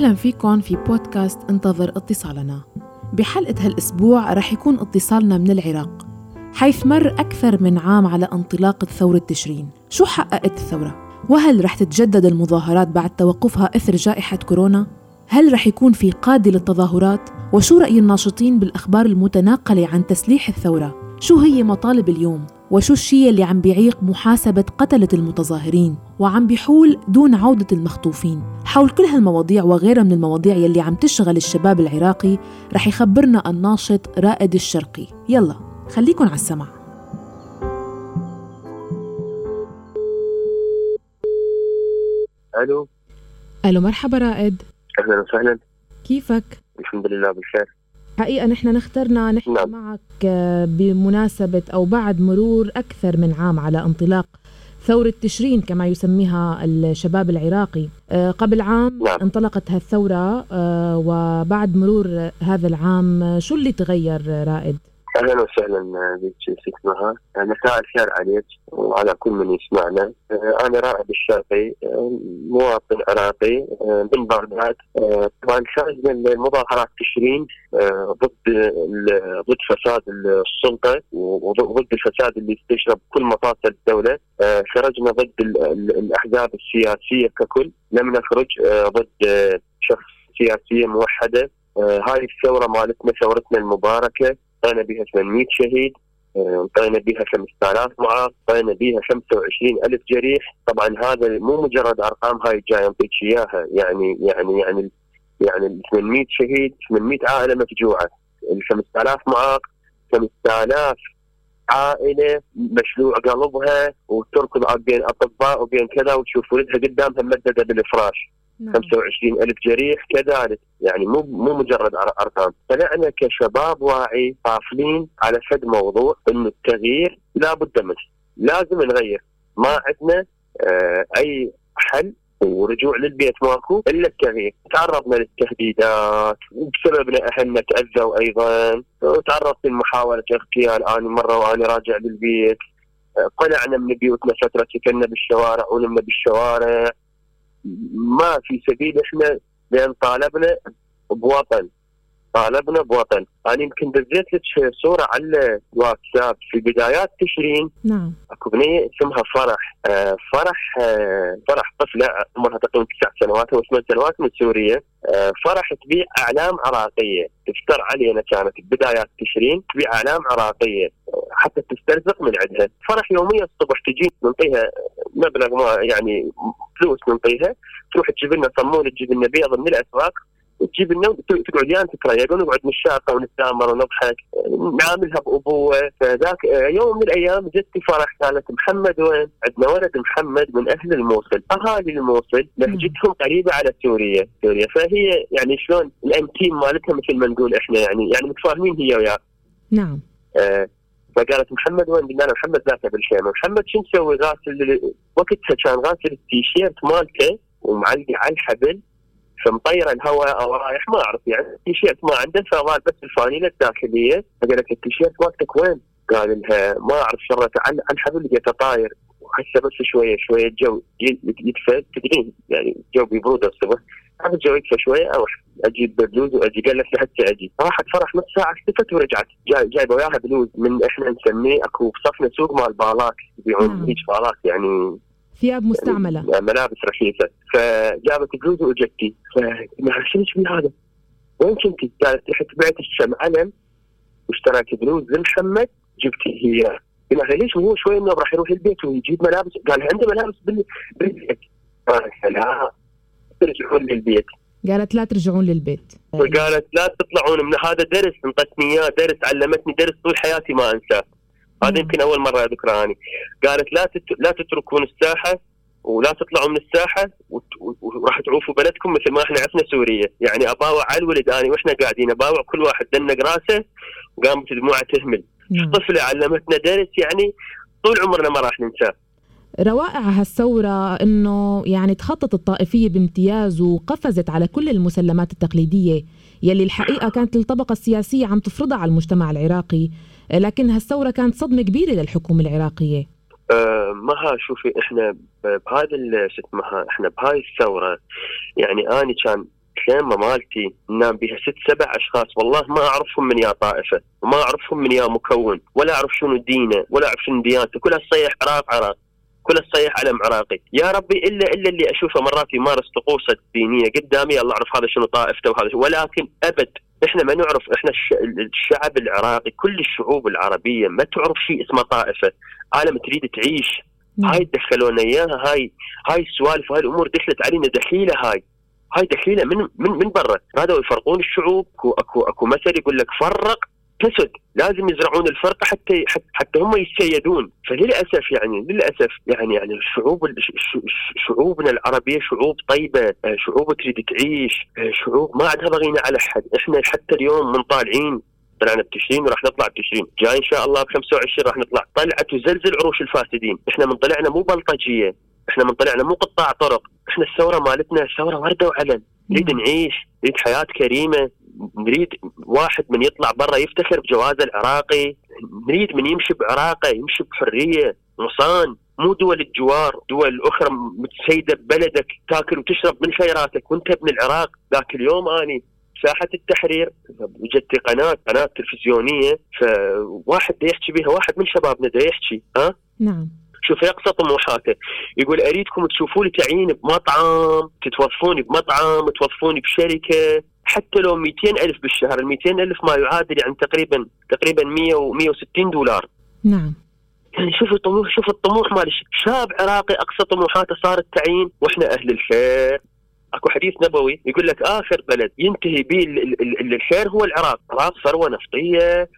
أهلا فيكم في بودكاست انتظر اتصالنا بحلقة هالأسبوع رح يكون اتصالنا من العراق حيث مر أكثر من عام على انطلاق ثورة تشرين شو حققت الثورة؟ وهل رح تتجدد المظاهرات بعد توقفها إثر جائحة كورونا؟ هل رح يكون في قادة للتظاهرات؟ وشو رأي الناشطين بالأخبار المتناقلة عن تسليح الثورة؟ شو هي مطالب اليوم؟ وشو الشيء اللي عم بيعيق محاسبة قتلة المتظاهرين وعم بيحول دون عودة المخطوفين؟ حول كل هالمواضيع وغيرها من المواضيع يلي عم تشغل الشباب العراقي رح يخبرنا الناشط رائد الشرقي. يلا خليكن على السمع ألو. ألو مرحبا رائد. أهلا وسهلا. كيفك؟ الحمد لله بخير حقيقة نحن نخترنا نحكي نعم. معك آه، بمناسبة أو بعد مرور أكثر من عام على انطلاق ثورة تشرين كما يسميها الشباب العراقي آه، قبل عام نعم. انطلقت هالثورة آه، وبعد مرور هذا العام شو اللي تغير رائد؟ أهلا وسهلا بك ست نهار مساء الخير عليك وعلى كل من يسمعنا. آه، أنا رائد الشرقي آه، مواطن عراقي من بغداد. آه، طبعا خرجنا المظاهرات تشرين آه، ضد ضد فساد السلطة وضد الفساد اللي يستشرب كل مفاصل الدولة. خرجنا ضد ال- ال- الأحزاب السياسية ككل. لم نخرج ضد شخص سياسية موحدة. هاي الثورة مالتنا ثورتنا المباركة. طينا بها 800 شهيد آه، طينا بها 5000 معاق طينا بها 25 ألف جريح. طبعا هذا مو مجرد أرقام هاي جاي أنطيك إياها. يعني يعني يعني يعني ال 800 شهيد 800 عائلة مفجوعة. ال 5000 معاق 5000 عائلة مشلوع قلبها وتركض بين أطباء وبين كذا وتشوف ولدها قدامها ممددة بالفراش. 25 ألف جريح كذلك. يعني مو مو مجرد أر- أرقام. طلعنا كشباب واعي قافلين على فد موضوع أنه التغيير لا بد منه. لازم نغير. ما عندنا آه أي حل ورجوع للبيت ماكو إلا التغيير، تعرضنا للتهديدات وبسببنا أهلنا تأذوا أيضا، وتعرضت لمحاولة اغتيال أنا مرة وأنا راجع للبيت، آه، قلعنا من بيوتنا فترة سكننا بالشوارع ونمنا بالشوارع، ما في سبيل إحنا لأن طالبنا بوطن. طالبنا بوطن. أنا يمكن دزيت لك صورة على الواتساب. في بدايات تشرين نعم. أكو بنية اسمها فرح. آه فرح آه فرح طفلة عمرها تقريبا تسع سنوات أو ثمان سنوات من سوريا. آه فرح تبيع أعلام عراقية. تفتر علينا كانت بدايات تشرين تبيع أعلام عراقية. حتى تسترزق من عندها. فرح يوميا الصبح تجي نعطيها مبلغ ما يعني فلوس نعطيها تروح تجيب لنا صمون تجيب لنا بيض من الأسواق. وتجيب لنا تقعد يانا تتريق ونقعد نشاقه ونتامر ونضحك. نعاملها بأبوة. فذاك يوم من الأيام جتي فرح قالت محمد وين؟ عندنا ولد محمد من أهل الموصل، أهالي الموصل لهجتهم قريبة على سوريا، سوريا. فهي يعني شلون الانتيم مالتها مثل ما نقول إحنا يعني يعني متفاهمين هي وياه. نعم. آه، فقالت محمد وين؟ قلنا له محمد ذاك بالخيمه، محمد شو مسوي؟ غاسل وقتها كان غاسل التيشيرت مالته ومعلقه على الحبل. فمطيره الهواء أو رايح ما أعرف يعني التيشيرت ما عنده فظال بس الفانيلة الداخلية. فقالت التيشيرت مالتك وين؟ قال لها ما أعرف شرته على الحبل لقيته طاير وهسه بس شوية شوية الجو يدفى تدرين يعني الجو بيبرد الصبح. هذا الجو يدفى شوية أروح أجيب بلوز وأجي. قالت لي هسه أجي. راحت فرح نص ساعه اختفت ورجعت. جاي جايبة وياها بلوز من إحنا نسميه أكو بصفنا سوق مال بالات يبيعون. هيج بالات يعني ثياب مستعملة. ملابس رخيصة. فجابت بلوز وإجتي. فقلنا شنو هذا؟ وين كنتي؟ قالت رحت بعت الشم علم واشتريت بلوز لمحمد جبتي هي. قلنا ليش هو شوي إنه راح يروح البيت ويجيب ملابس؟ قال عنده ملابس بال- بالبيت. قالت لا ترجعون للبيت. قالت لا ترجعون للبيت. وقالت لا تطلعون من هذا درس انطتني إياه درس علمتني درس طول حياتي ما أنساه. هذا. يمكن أول مرة أذكرها اني قالت لا تت... لا تتركون الساحة ولا تطلعوا من الساحة وراح تعوفوا بلدكم مثل ما إحنا عفنا سوريا، يعني أباوع على الولد اني وإحنا قاعدين أباوع كل واحد دنق راسه وقامت دموعه تهمل،. طفلة علمتنا درس يعني طول عمرنا ما راح ننساه. روائع هالثورة إنه يعني تخطت الطائفية بامتياز وقفزت على كل المسلمات التقليدية يلي الحقيقة كانت الطبقة السياسية عم تفرضها على المجتمع العراقي لكن هالثورة كانت صدمة كبيرة للحكومة العراقية. آه، مها شوفي إحنا بهذا شو اسمها إحنا بهاي الثورة يعني آني كان الخيمه مالتي ننام بها ست سبع أشخاص والله ما أعرفهم من يا طائفة وما أعرفهم من يا مكون ولا أعرف شنو دينه ولا أعرف شنو ديانته كلها تصيح عراق عراق كلها تصيح علم عراقي. يا ربي إلا إلا اللي أشوفه مرات يمارس طقوسة الدينيه قدامي الله أعرف هذا شنو طائفته وهذا ولكن أبد إحنا ما نعرف إحنا الشعب العراقي كل الشعوب العربية ما تعرف شيء اسمه طائفة. عالم تريد تعيش. هاي دخلونا إياها هاي هاي السوالف وهاي الأمور دخلت علينا دخيلة هاي. هاي دخيلة من من من برا. هذا يفرقون الشعوب اكو أكو أكو مثل يقول لك فرق تسد لازم يزرعون الفرقه حتى حتى هم يتسيدون فللأسف يعني للأسف يعني يعني الشعوب شعوبنا العربية شعوب طيبة شعوب تريد تعيش شعوب ما عندها بغينا على حد إحنا حتى اليوم من طالعين طلعنا بتشرين وراح نطلع بتشرين. جاي إن شاء الله ب 25 راح نطلع. طلعت وزلزل عروش الفاسدين. إحنا من طلعنا مو بلطجية إحنا من طلعنا مو قطاع طرق. إحنا الثورة مالتنا ثورة وردة وعلن. نريد نعيش نريد حياة كريمة. نريد واحد من يطلع برا يفتخر بجوازه العراقي نريد من يمشي بعراقه يمشي بحريه مصان مو دول الجوار دول أخرى متسيدة ببلدك تاكل وتشرب من خيراتك وأنت ابن العراق. ذاك اليوم أني ساحة التحرير وجدت قناة قناة تلفزيونية فواحد دا يحكي بها واحد من شبابنا دا يحكي ها؟ نعم. شوف يقصى طموحاته يقول أريدكم تشوفوا لي تعيين بمطعم تتوظفوني بمطعم توظفوني بشركة حتى لو 200 ألف بالشهر ال 200 ألف ما يعادل يعني تقريبا تقريبا 100 و 160 دولار. نعم. يعني شوف الطموح شوف الطموح مال شاب عراقي أقصى طموحاته صار التعيين وإحنا أهل الخير. أكو حديث نبوي يقول لك آخر بلد ينتهي به الخير هو العراق، العراق ثروة نفطية،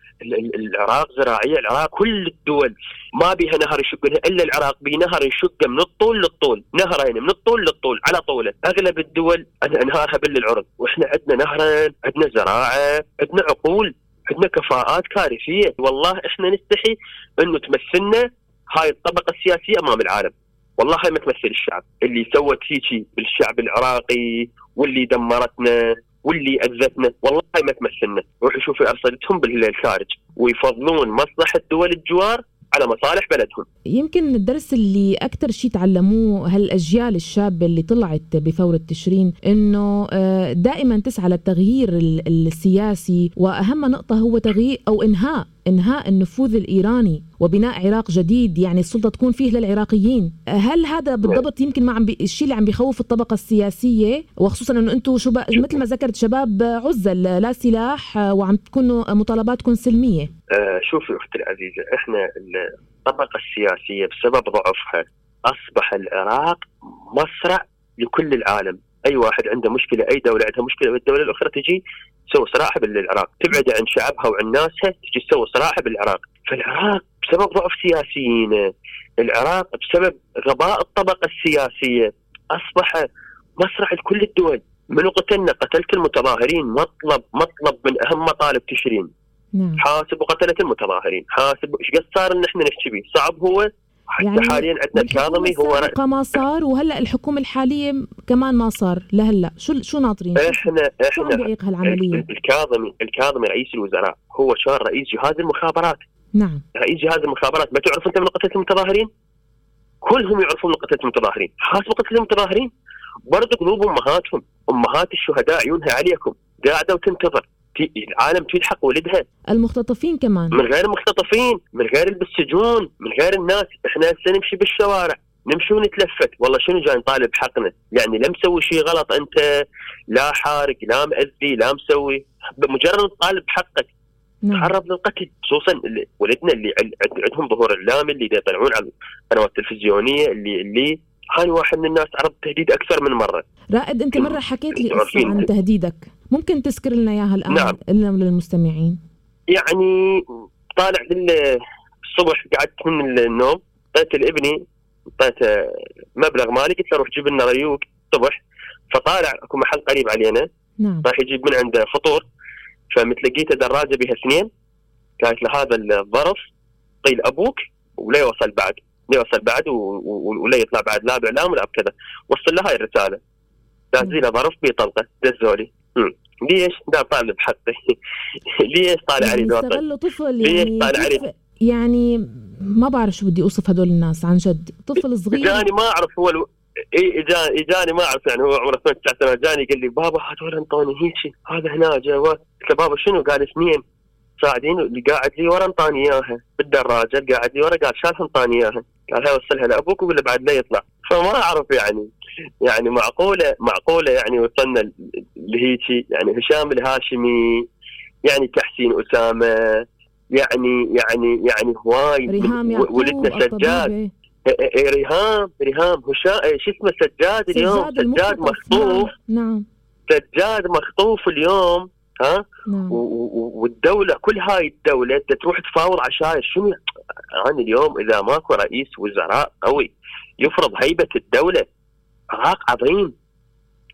العراق زراعية، العراق كل الدول ما بيها نهر يشق إلا العراق به نهر يشق من الطول للطول، نهرين من الطول للطول على طوله، أغلب الدول أنهارها بالعرض، وإحنا عندنا نهرين، عندنا زراعة، عندنا عقول، عندنا كفاءات كارثية، والله إحنا نستحي إنه تمثلنا هاي الطبقة السياسية أمام العالم. والله هاي ما تمثل الشعب. اللي سوت هيجي بالشعب العراقي واللي دمرتنا واللي أذتنا والله ما تمثلنا روحوا شوفوا أرصدتهم بالخارج ويفضلون مصلحة دول الجوار على مصالح بلدهم. يمكن الدرس اللي أكثر شيء تعلموه هالأجيال الشابة اللي طلعت بثورة تشرين إنه آه، دائما تسعى للتغيير السياسي وأهم نقطة هو تغيير أو إنهاء إنهاء النفوذ الإيراني وبناء عراق جديد يعني السلطة تكون فيه للعراقيين. هل هذا بالضبط يمكن ما عم بي... الشيء اللي عم بيخوف الطبقة السياسية؟ وخصوصا إنه أنتم شو مثل ما ذكرت شباب عزل لا سلاح وعم تكونوا مطالباتكم سلمية. آه شوفي أختي العزيزة إحنا الطبقة السياسية بسبب ضعفها أصبح العراق مصرع لكل العالم. أي واحد عنده مشكلة أي دولة عندها مشكلة والدولة الاخرى تجي تسوي صراع بالعراق تبعد عن شعبها وعن ناسها تجي تسوي صراع بالعراق. فالعراق بسبب ضعف سياسيين العراق بسبب غباء الطبقة السياسية. أصبح مسرح لكل الدول. من قتلنا قتلت المتظاهرين مطلب مطلب من أهم مطالب تشرين. نعم. حاسب وقتلت المتظاهرين. حاسب إيش قد صار إن إحنا نحكي به صعب هو حتى يعني حاليا عندنا الكاظمي هو ما صار وهلأ الحكومة الحالية كمان ما صار لهلأ. شو شو ناطرين؟ إحنا إحنا شو بيعيق هالعملية؟ الكاظمي الكاظمي رئيس الوزراء هو كان رئيس جهاز المخابرات. نعم. رئيس جهاز المخابرات ما تعرف انت من قتله المتظاهرين؟ كلهم يعرفون من قتله المتظاهرين، حاسبوا قتله المتظاهرين؟ برضه قلوب امهاتهم، أمهات الشهداء عيونها عليكم. قاعدة وتنتظر. العالم تلحق ولدها. المختطفين كمان. من غير المختطفين من غير اللي بالسجون من غير الناس. إحنا هسه نمشي بالشوارع نمشي ونتلفت. والله شنو جاي نطالب حقنا؟ يعني لا مسوي شيء غلط انت لا حارق لا مأذي لا مسوي. بمجرد تطالب حقك. نعم. تعرض للقتل خصوصا ولدنا اللي عندهم ظهور اعلامي اللي يطلعون على القنوات التلفزيونية اللي اللي هاي واحد من الناس عرض تهديد أكثر من مرة. رائد أنت مرة حكيت لي عن تهديدك. ممكن تذكر لنا إياها الآن نعم. للمستمعين يعني طالع الصبح قعدت من النوم اعطيت لابني اعطيته مبلغ مالي قلت له روح جيب لنا ريوق الصبح. فطالع أكو محل قريب علينا نعم. راح يجيب من عنده فطور. فمتلقيته دراجة بها اثنين. قالت له هذا الظرف قيل أبوك ولا يوصل بعد. لا يوصل بعد ولا يطلع بعد لا بإعلام ولا بكذا. وصل له هاي الرساله دازي له ظرف بطلقة دزولي. ليش؟ دا طالب حقي ليش طالع علي يعني طفل؟ يعني ليش طالع علي؟ يعني ما بعرف شو بدي أوصف هدول الناس عن جد. طفل صغير. يعني ما أعرف هو إي اجاني اجاني ما أعرف يعني هو عمره ثمان تسع سنوات. جاني قال لي بابا هذول أنطوني هيك هذا هنا جا قلت بابا شنو؟ قال اثنين. ساعدين اللي قاعد لي ورا أنطاني إياها. بالدراجة قاعد لي ورا قال شاف أنطاني إياها. قال هاي وصلها لأبوك. وقول له بعد لا يطلع. فما أعرف يعني. يعني معقوله معقولة يعني وصلنا لهيجي. يعني هشام الهاشمي يعني تحسين أسامة يعني يعني يعني هواي ولدنا سجاد. ريهام ريهام هشام شو اسمه سجاد اليوم؟ سجاد مخطوف نعم. سجاد مخطوف اليوم ها؟ نعم. والدولة كل هاي الدولة تروح تفاوض عشان شنو. أنا اليوم إذا ماكو رئيس وزراء قوي يفرض هيبة الدولة. عراق عظيم.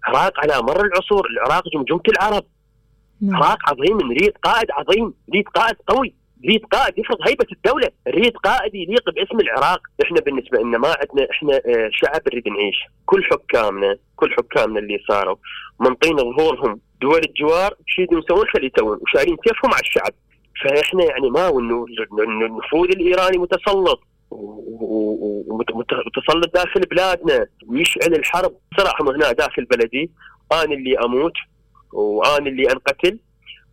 عراق على مر العصور العراق جمجمه العرب نعم. عراق عظيم نريد قائد عظيم نريد قائد قوي نريد قائد يفرض هيبة الدولة، نريد قائد يليق باسم العراق، إحنا بالنسبة لنا ما عندنا إحنا آه، شعب نريد نعيش، كل حكامنا كل حكامنا اللي صاروا منطين ظهورهم دول الجوار شو يسوون خلي يسوون وشايلين سيفهم على الشعب. فإحنا يعني ما النفوذ الإيراني متسلط. ومتسلط داخل بلادنا ويشعل الحرب صراحة هنا داخل بلدي أنا اللي أموت وأنا اللي أنقتل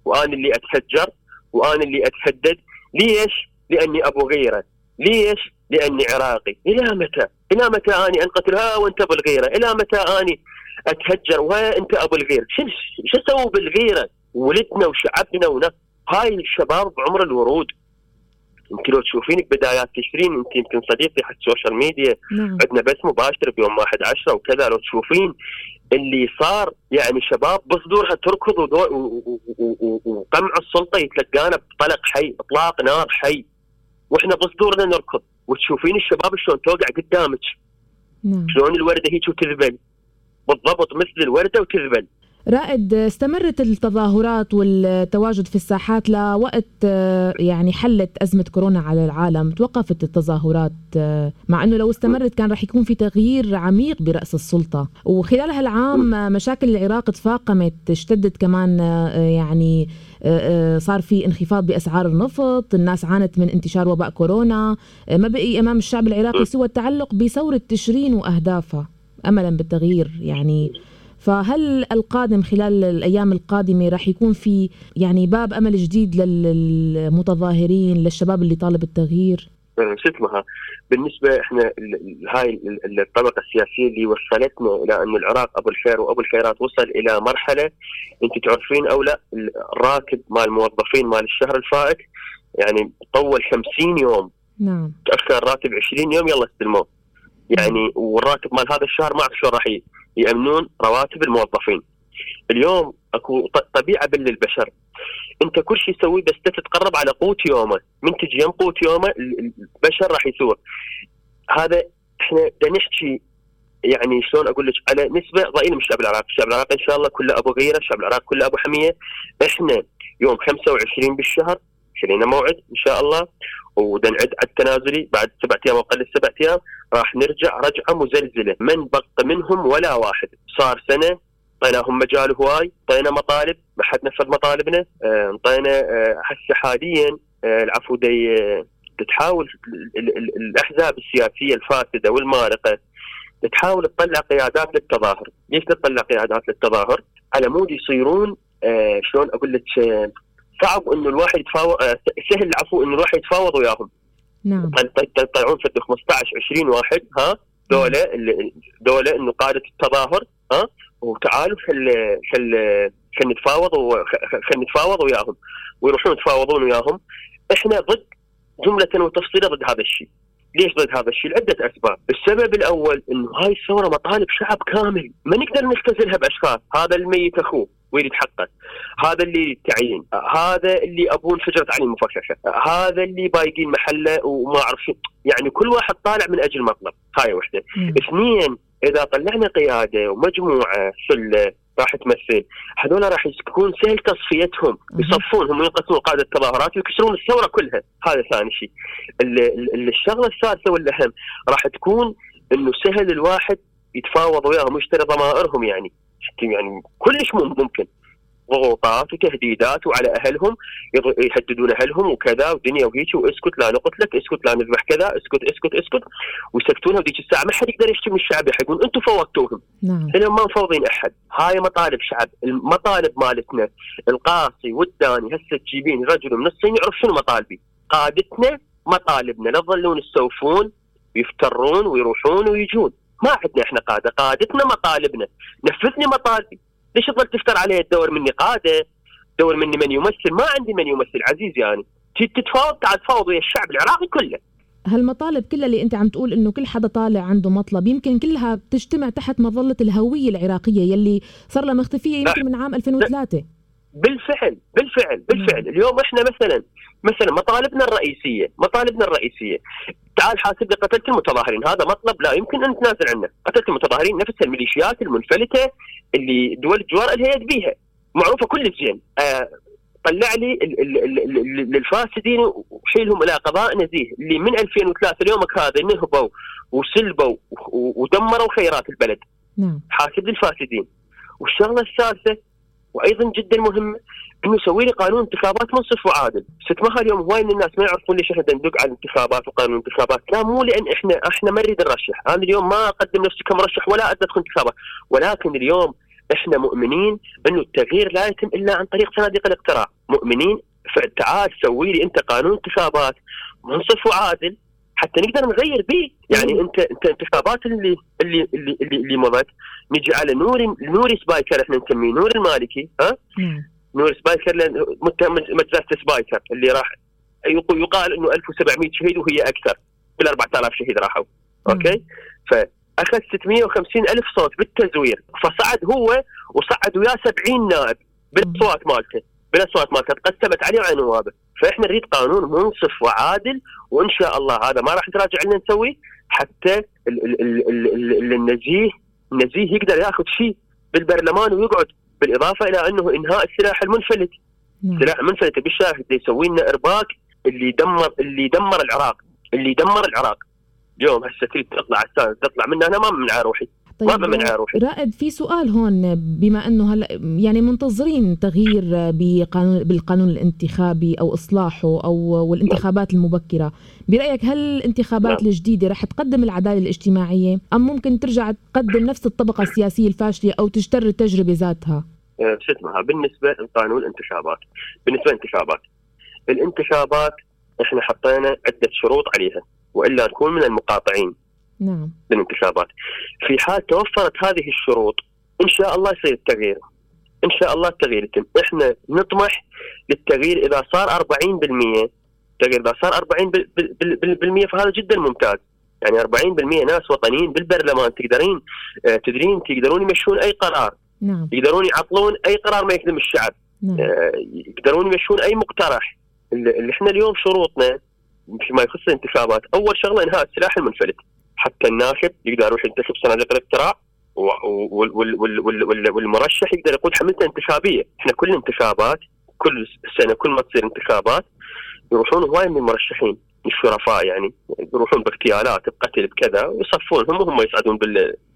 وأنا اللي أتفجر وأنا اللي أتهدد ليش؟ لأني أبو غيرة ليش؟ لأني عراقي إلى متى؟ إلى متى أني أنقتل ها وأنت أبو الغيرة؟ إلى متى أني أتهجر وانت أبو الغيرة؟ شو شو أسوي بالغيرة؟ ولدنا وشعبنا وناس هاي الشباب بعمر الورود انت لو تشوفين بدايات تشرين انت يمكن صديقتي حق ال social media نعم. عندنا بث مباشر بيوم 1 10 وكذا لو تشوفين اللي صار يعني شباب بصدورها تركض وقمع السلطة يتلقانا بطلق حي اطلاق نار حي. وإحنا بصدورنا نركض. وتشوفين الشباب شلون توقع قدامك. نعم. شلون الوردة هيك وتذبل. بالضبط مثل الوردة وتذبل. رائد استمرت التظاهرات والتواجد في الساحات لوقت يعني حلت أزمة كورونا على العالم توقفت التظاهرات مع أنه لو استمرت كان رح يكون في تغيير عميق برأس السلطة. وخلال هالعام مشاكل العراق تفاقمت اشتدت كمان يعني صار في انخفاض بأسعار النفط، الناس عانت من انتشار وباء كورونا، ما بقي أمام الشعب العراقي سوى التعلق بثورة تشرين وأهدافها املا بالتغيير يعني فهل القادم خلال الأيام القادمة راح يكون في يعني باب أمل جديد للمتظاهرين للشباب اللي طالب التغيير؟ شو اسمها؟ بالنسبة إحنا هاي الطبقة السياسية اللي وصلتنا إلى أن العراق أبو الخير وأبو الخيرات وصل إلى مرحلة أنت تعرفين أو لا الراتب مال الموظفين مال الشهر الفائت يعني طول 50 يوم. نعم. تأخر الراتب 20 يوم يلا استلموه. يعني والراتب مال هذا الشهر ما أعرف شلون راح يأمنون رواتب الموظفين. اليوم أكو طبيعة بين البشر أنت كل شيء تسويه بس تتقرب على قوت يومه، من تجي يم قوت يومه البشر راح يثور. هذا إحنا نحكي يعني شلون أقول لك؟ على نسبة ضئيلة من الشعب العراقي، الشعب العراقي إن شاء الله كله أبو غيرة، الشعب العراقي كله أبو حمية، إحنا يوم 25 بالشهر خلينا موعد إن شاء الله. ونعد على التنازلي بعد سبعة أيام أو أقل سبعة أيام راح نرجع رجعة مزلزلة من بق منهم ولا واحد صار سنة اعطيناهم مجال هواي اعطينا مطالب ما حد نفذ مطالبنا اعطينا آه، هسه حاليا آه، العفو دي تحاول الأحزاب السياسية الفاسدة والمارقة تحاول تطلع قيادات للتظاهر، ليش تطلع قيادات للتظاهر؟ على مود يصيرون آه شلون أقول لك آه صعب إنه الواحد يتفاوض آه، سهل العفو إنه الواحد يتفاوض وياهم. نعم. يطلعون في 15 20 واحد ها؟ دولة دولة إنه قادة التظاهر ها؟ وتعالوا خل خل خل نتفاوض خل نتفاوض وياهم. ويروحون يتفاوضون وياهم. إحنا ضد جملة وتفصيلا ضد هذا الشيء. ليش ضد هذا الشيء؟ لعدة أسباب، السبب الأول أنه هاي الثورة مطالب شعب كامل، ما نقدر نختزلها بأشخاص، هذا الميت أخوه، ويريد حقه. هذا اللي تعيين. هذا اللي أبوه انفجرت عليه مفخخه هذا اللي بايقين محله وما اعرف يعني كل واحد طالع من أجل مطلب. هاي وحدة. اثنين إذا طلعنا قيادة ومجموعة سله راح تمثل. هذول راح يكون سهل تصفيتهم يصفون هم ينقسمون قاده التظاهرات ويكسرون الثورة كلها. هذا ثاني شيء. الشغلة الثالثة والأهم راح تكون إنه سهل الواحد يتفاوض وياهم ويشتري ضمائرهم يعني. يعني كلش ممكن. ضغوطات وتهديدات وعلى أهلهم يهددون أهلهم وكذا ودنيا وهيك وأسكت لا نقتلك أسكت لا نذبح كذا أسكت أسكت أسكت. ويسكتونها وديك الساعة ما حد يقدر يحكي من الشعب يحكون أنتم فوقتوهم نعم. اليوم ما مفوضين أحد. هاي مطالب شعب المطالب مالتنا. القاصي والداني هسه تجيبين رجل من الصين يعرف شنو مطالبي. قادتنا مطالبنا لا تظلون تسوفون يفترون ويروحون ويجون. ما عندنا إحنا قادة. قادتنا مطالبنا. نفذني مطالبي. ليش تظل تفتر علي تدور مني قادة؟ تدور مني من يمثل ما عندي من يمثل عزيز يعني. تتفاوض تعال تفاوض ويا الشعب العراقي كله. هالمطالب كلها اللي أنت عم تقول إنه كل حدا طالع عنده مطلب يمكن كلها بتجتمع تحت مظلة الهوية العراقية يلي صار لها مختفية يمكن من عام 2003 بالفعل بالفعل بالفعل. اليوم إحنا مثلا مثلا مطالبنا الرئيسية مطالبنا الرئيسية. تعال حاسب لي قتلت المتظاهرين. هذا مطلب لا يمكن أن نتنازل عنه. قتلت المتظاهرين نفس الميليشيات المنفلتة اللي دول الجوار الهيئات بيها. معروفة كل زين. آه طلع لي الفاسدين وحيلهم إلى قضاء نزيه اللي من 2003 ليومك هذا نهبوا وسلبوا ودمروا خيرات البلد. نعم. حاسب الفاسدين والشغلة الثالثة وأيضا جدا مهمه إنه يسوي لي قانون انتخابات منصف وعادل، ست ما اليوم هواي من الناس ما يعرفون ليش إحنا ندق على الانتخابات وقانون الانتخابات، لا مو لأن إحنا إحنا ما نريد نرشح، أنا اليوم ما أقدم نفسي كمرشح ولا أدخل انتخابات، ولكن اليوم إحنا مؤمنين إنه التغيير لا يتم إلا عن طريق صناديق الاقتراع، مؤمنين فتعال سوي لي أنت قانون انتخابات منصف وعادل. حتى نقدر نغير به. يعني انت انت انتخابات اللي اللي اللي اللي, اللي مضت. نجي على نور نوري سبايكر إحنا نسميه. نور المالكي ها؟ نور سبايكر متهم مجزره سبايكر اللي راح يقال إنه 1700 شهيد وهي أكثر. بال 4000 شهيد راحوا. أوكي؟ فأخذ 650 ألف صوت بالتزوير. فصعد هو وصعد وياه 70 نائب بالاصوات مالته. بالأصوات مالته تقسمت عليه وعلى نوابه فإحنا نريد قانون منصف وعادل وإن شاء الله هذا ما راح نتراجع لنا نسويه حتى النزيه النزيه يقدر ياخذ شيء بالبرلمان ويقعد بالإضافة إلى أنه إنهاء السلاح المنفلت. نعم. سلاح منفلت بالشاهد يسوي لنا إرباك اللي دمر اللي دمر العراق. اللي دمر العراق. اليوم هسه تريد تطلع تطلع منها أنا ما من روحي طيب ما بمنع روحي رائد في سؤال هون بما إنه هلا يعني منتظرين تغيير بقانون بالقانون الانتخابي أو إصلاحه أو والانتخابات المبكرة برأيك هل الانتخابات نعم. الجديدة رح تقدم العدالة الاجتماعية أم ممكن ترجع تقدم نفس الطبقة السياسية الفاشلة أو تجتر التجربة ذاتها؟ أه، شو اسمها؟ بالنسبة لقانون الانتخابات. بالنسبة للانتخابات. الانتخابات إحنا حطينا عدة شروط عليها وإلا نكون من المقاطعين. نعم. للانتخابات. في حال توفرت هذه الشروط إن شاء الله يصير التغيير. إن شاء الله التغيير يتم. إحنا نطمح للتغيير إذا صار 40% تغيير إذا صار 40% فهذا جدا ممتاز. يعني 40% ناس وطنيين بالبرلمان تقدرين آه، تدرين تقدرون يمشون أي قرار. نعم. يقدرون يعطلون أي قرار ما يخدم الشعب. نعم. آه، يقدرون يمشون أي مقترح. اللي إحنا اليوم شروطنا فيما يخص الانتخابات. أول شغلة إنهاء السلاح المنفلت. حتى الناخب يقدر يروح ينتخب صناديق الاقتراع والمرشح يقدر يقود حملته انتخابية، إحنا كل الانتخابات كل سنة كل ما تصير انتخابات يروحون هواي من المرشحين الشرفاء يعني يروحون باغتيالات بقتل بكذا ويصفونهم وهم يصعدون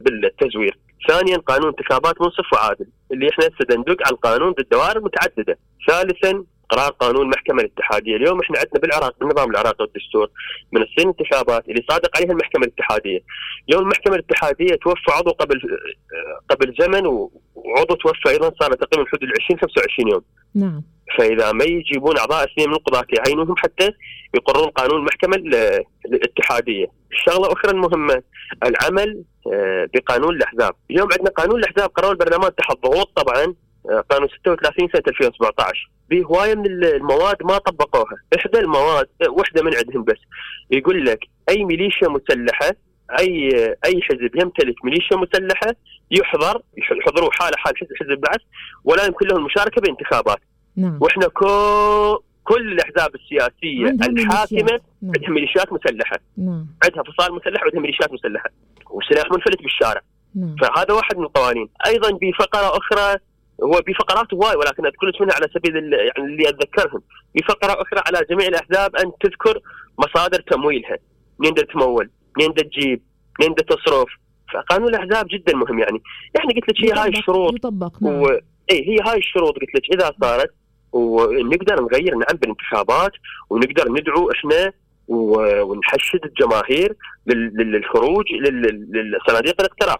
بالتزوير. ثانيا قانون انتخابات منصف وعادل اللي إحنا هسه على القانون بالدوائر المتعددة. ثالثا قرار قانون المحكمه الاتحادية، اليوم إحنا عندنا بالعراق بالنظام العراقي والدستور من الصين انتخابات اللي صادق عليها المحكمة الاتحادية. اليوم المحكمة الاتحادية توفى عضو قبل قبل زمن وعضو توفى أيضا صار تقريبا حدود ال 20 25 يوم. نعم. فإذا ما يجيبون أعضاء اثنين من القضاه يعينوهم حتى يقررون قانون المحكمه الاتحادية. الشغلة الاخرى المهمة العمل آه، بقانون الأحزاب، اليوم عندنا قانون الأحزاب قرار البرلمان تحت ضغوط طبعا قانون 36 سنة 2017 بهوايه من المواد ما طبقوها، إحدى المواد وإحدة من عندهم بس يقول لك أي ميليشيا مسلحة أي أي حزب يمتلك ميليشيا مسلحة يحضر يحضروا حالة حال حزب البعث ولا يمكن له المشاركة بانتخابات. نعم. وإحنا كو كل الأحزاب السياسية الحاكمة نعم. عندها ميليشيات مسلحة. نعم. عندها فصائل مسلحة وعندها ميليشيات مسلحة وسلاح منفلت بالشارع. نعم. فهذا واحد من القوانين، أيضا بفقره أخرى هو بفقرات هواي ولكن أذكر منها على سبيل يعني اللي أتذكرهم. بفقره أخرى على جميع الأحزاب أن تذكر مصادر تمويلها. منين تمول؟ منين تجيب؟ منين تصرف؟ فقانون الأحزاب جدا مهم يعني. يعني قلت لك هي هاي الشروط. يطبق نعم. و... اي هي هاي الشروط قلت لك. إذا صارت ونقدر نغير نعم بالانتخابات ونقدر ندعو إحنا ونحشد الجماهير للخروج لصناديق الاقتراع.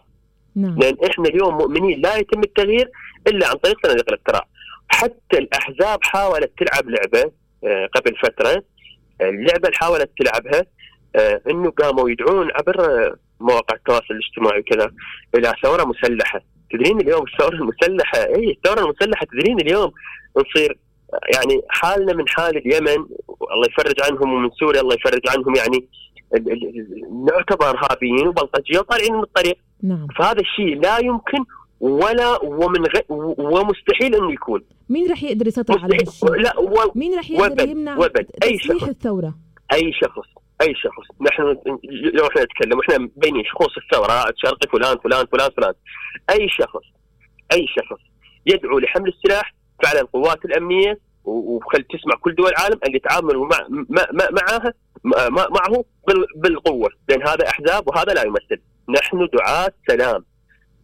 نعم. لأن إحنا اليوم مؤمنين لا يتم التغيير إلا عن طريق صناديق الاقتراع. حتى الأحزاب حاولت تلعب لعبة آه، قبل فترة اللعبة اللي حاولت تلعبها آه، إنه قاموا يدعون عبر مواقع التواصل الاجتماعي وكذا إلى ثورة مسلحة. تدرين اليوم الثورة المسلحة؟ اي الثورة المسلحة تدرين اليوم نصير يعني حالنا من حال اليمن الله يفرج عنهم ومن سوريا الله يفرج عنهم يعني نعتبر ارهابيين وبلطجية وطالعين من الطريق نعم. فهذا الشيء لا يمكن ولا ومن غ... ومستحيل انه يكون مين راح يقدر يسيطر على هالشيء؟ لا و... مين راح يقدر وبد يمنع وبد. أي شخص الثورة؟ أي شخص أي شخص نحن لو إحنا نتكلم إحنا بين شخوص الثورة شرقي فلان فلان فلان فلان أي شخص أي شخص يدعو لحمل السلاح فعلا القوات الأمنية وخل تسمع كل دول العالم أن يتعاملوا مع معها معه بالقوة. لأن هذا أحزاب وهذا لا يمثل. نحن دعاة سلام.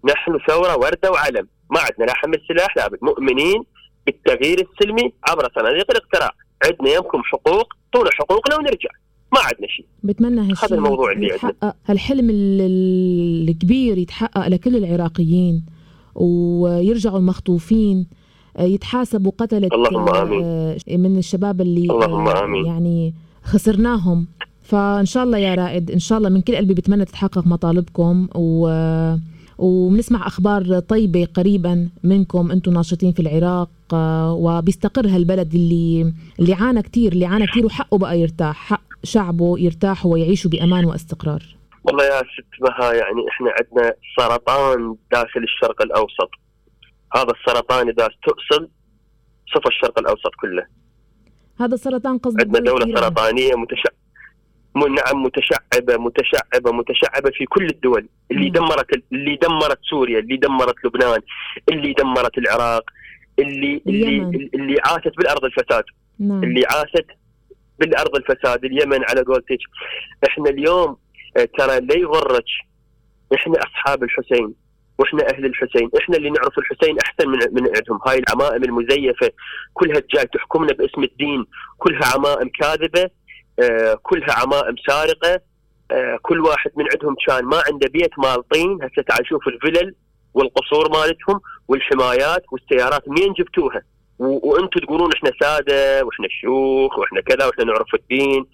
نحن ثورة وردة وعلم. ما عندنا لا حمل سلاح لابد مؤمنين بالتغيير السلمي عبر صناديق الاقتراع. عندنا يمكم حقوق طول حقوقنا ونرجع. ما عندنا شيء. بتمنى هالشيء هذا الموضوع اللي عندنا. هالحلم الكبير يتحقق لكل العراقيين ويرجعوا المخطوفين يتحاسبوا قتلة اللهم آمين. آه، من الشباب اللي اللهم آه، آمين. يعني خسرناهم. فإن شاء الله يا رائد إن شاء الله من كل قلبي بتمنى تتحقق مطالبكم و وبنسمع أخبار طيبة قريبا منكم أنتم ناشطين في العراق آه، وبيستقر هالبلد اللي اللي عانى كثير اللي عانى كثير وحقه بقى يرتاح حق شعبه يرتاحوا ويعيشوا بأمان واستقرار. والله يا ست مها يعني إحنا عندنا سرطان داخل الشرق الأوسط. هذا السرطان إذا استؤصل صفى الشرق الأوسط كله. هذا السرطان قصدك عندنا دولة سرطانية متشع نعم متشعبة متشعبة متشعبة في كل الدول. اللي مم. دمرت اللي دمرت سوريا اللي دمرت لبنان اللي دمرت العراق اللي اللي اللي عاشت بالأرض الفساد. نعم. اللي عاشت بالأرض الفساد اليمن على قولتك. إحنا اليوم ترى لا يغرك إحنا أصحاب الحسين. وإحنا أهل الحسين، إحنا اللي نعرف الحسين أحسن من من عندهم، هاي العمائم المزيفة كلها جاي تحكمنا باسم الدين، كلها عمائم كاذبة، آه كلها عمائم سارقة، آه كل واحد من عندهم كان ما عنده بيت مال طين، هسه تعال شوف الفلل والقصور مالتهم والحمايات والسيارات. منين جبتوها؟ وأنتم تقولون إحنا سادة وإحنا شيوخ وإحنا كذا وإحنا نعرف الدين.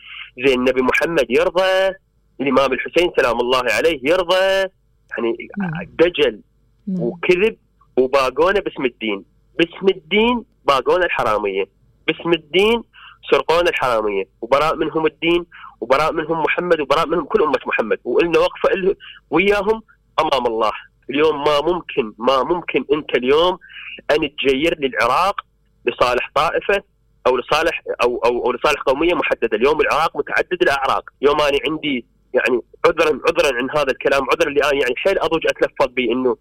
زين النبي محمد يرضى الإمام الحسين سلام الله عليه يرضى. يعني. دجل. وكذب وباقونه باسم الدين. باسم الدين باقونه الحراميه. باسم الدين سرقون الحراميه. وبراء منهم الدين وبراء منهم محمد وبراء منهم كل أمة محمد. وقلنا وقفة وياهم أمام الله. اليوم ما ممكن ما ممكن أنت اليوم أن تجير للعراق لصالح طائفة أو لصالح أو أو, أو لصالح قومية محددة، اليوم العراق متعدد الأعراق، يوم أنا عندي يعني عذرا عذرا عن هذا الكلام عذرا اللي أنا يعني حيل أضوج أتلفظ به إنه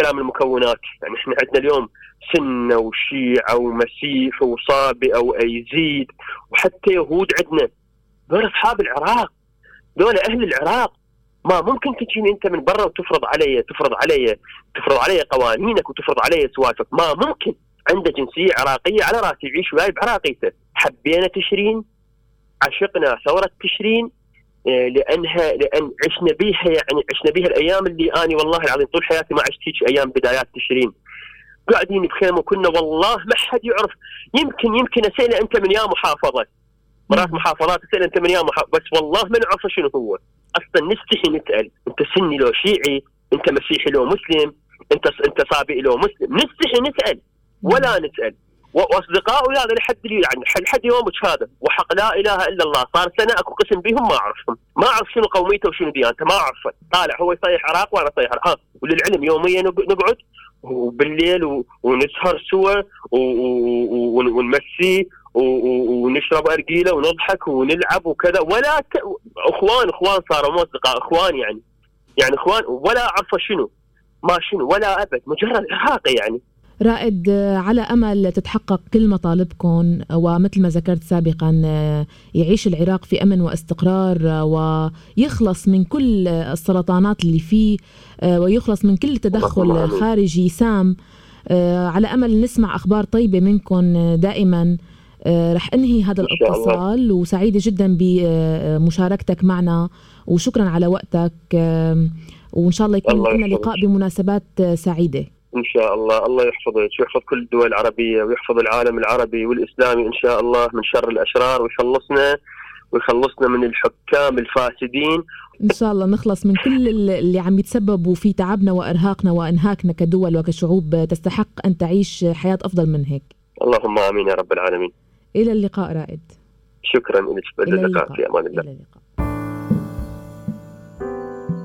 كلام المكونات. يعني إحنا عندنا اليوم سنة وشيعة ومسيح وصابئة وأيزيد وحتى يهود عندنا دول أصحاب العراق. دول أهل العراق. ما ممكن تجيني أنت من برا وتفرض علي تفرض علي تفرض علي قوانينك وتفرض علي سوالفك ما ممكن. عنده جنسية عراقية على رأسي يعيش وياي بعراقيته. حبينا تشرين عشقنا ثورة تشرين لانها لأن عشنا بيها يعني عشنا بيها الأيام اللي آني والله العظيم طول حياتي ما عشت هيك أيام بدايات تشرين. قاعدين بخيمه وكنا والله ما حد يعرف. يمكن يمكن اسئله أنت من يا محافظة. مرات محافظات اسئله أنت من يا محافظه بس والله ما نعرف شنو هو. أصلا نستحي نسأل. أنت سني لو شيعي أنت مسيحي لو مسلم أنت أنت صابئ لو مسلم. نستحي نسأل. ولا نسأل. واصدقائي هذا لحد يعني لحد يومك هذا. وحق لا إله إلا الله. صار سنة أكو قسم بهم ما أعرفهم. ما أعرف شنو قوميته وشنو ديانته. ما أعرفه. طالع هو يصيح عراق وأنا أصيح عراق. وللعلم يوميا نقعد وبالليل ونسهر سوا ونمسي ونشرب ارجيله ونضحك ونلعب وكذا. ولا ك... اخوان أخوان صاروا مو أصدقاء أخوان يعني. يعني أخوان ولا اعرف شنو. ما شنو ولا أبد. مجرد عراقي يعني. رائد على أمل تتحقق كل مطالبكم ومثل ما ذكرت سابقا يعيش العراق في أمن واستقرار ويخلص من كل السرطانات اللي فيه ويخلص من كل تدخل خارجي سام. آه، على أمل نسمع أخبار طيبة منكم دائما. رح أنهي هذا الاتصال وسعيدة جدا بمشاركتك معنا وشكرا على وقتك. وإن شاء الله يكون لنا لقاء بمناسبات سعيدة. إن شاء الله. الله يحفظك ويحفظ كل الدول العربية ويحفظ العالم العربي والإسلامي إن شاء الله من شر الأشرار. ويخلصنا ويخلصنا من الحكام الفاسدين. إن شاء الله نخلص من كل اللي عم يتسببوا في تعبنا وإرهاقنا وإنهاكنا كدول وكشعوب تستحق أن تعيش حياة أفضل من هيك. اللهم آمين يا رب العالمين. إلى اللقاء رائد. شكرا لك. إلى اللقاء. في أمان الله. إلى اللقاء.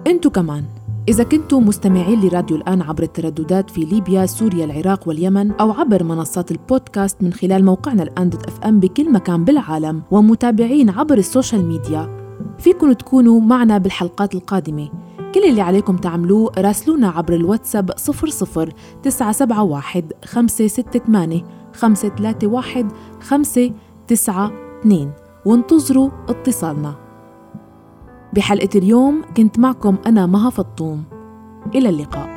أنتم كمان. إذا كنتم مستمعين لراديو الآن عبر الترددات في ليبيا، سوريا، العراق واليمن أو عبر منصات البودكاست من خلال موقعنا الآن dot FM بكل مكان بالعالم ومتابعين عبر ال social media، فيكم تكونوا معنا بالحلقات القادمة. كل اللي عليكم تعملوه راسلونا عبر الواتساب 00 971 568 531 592 وانتظروا اتصالنا. بحلقة اليوم كنت معكم أنا مها فطوم. إلى اللقاء.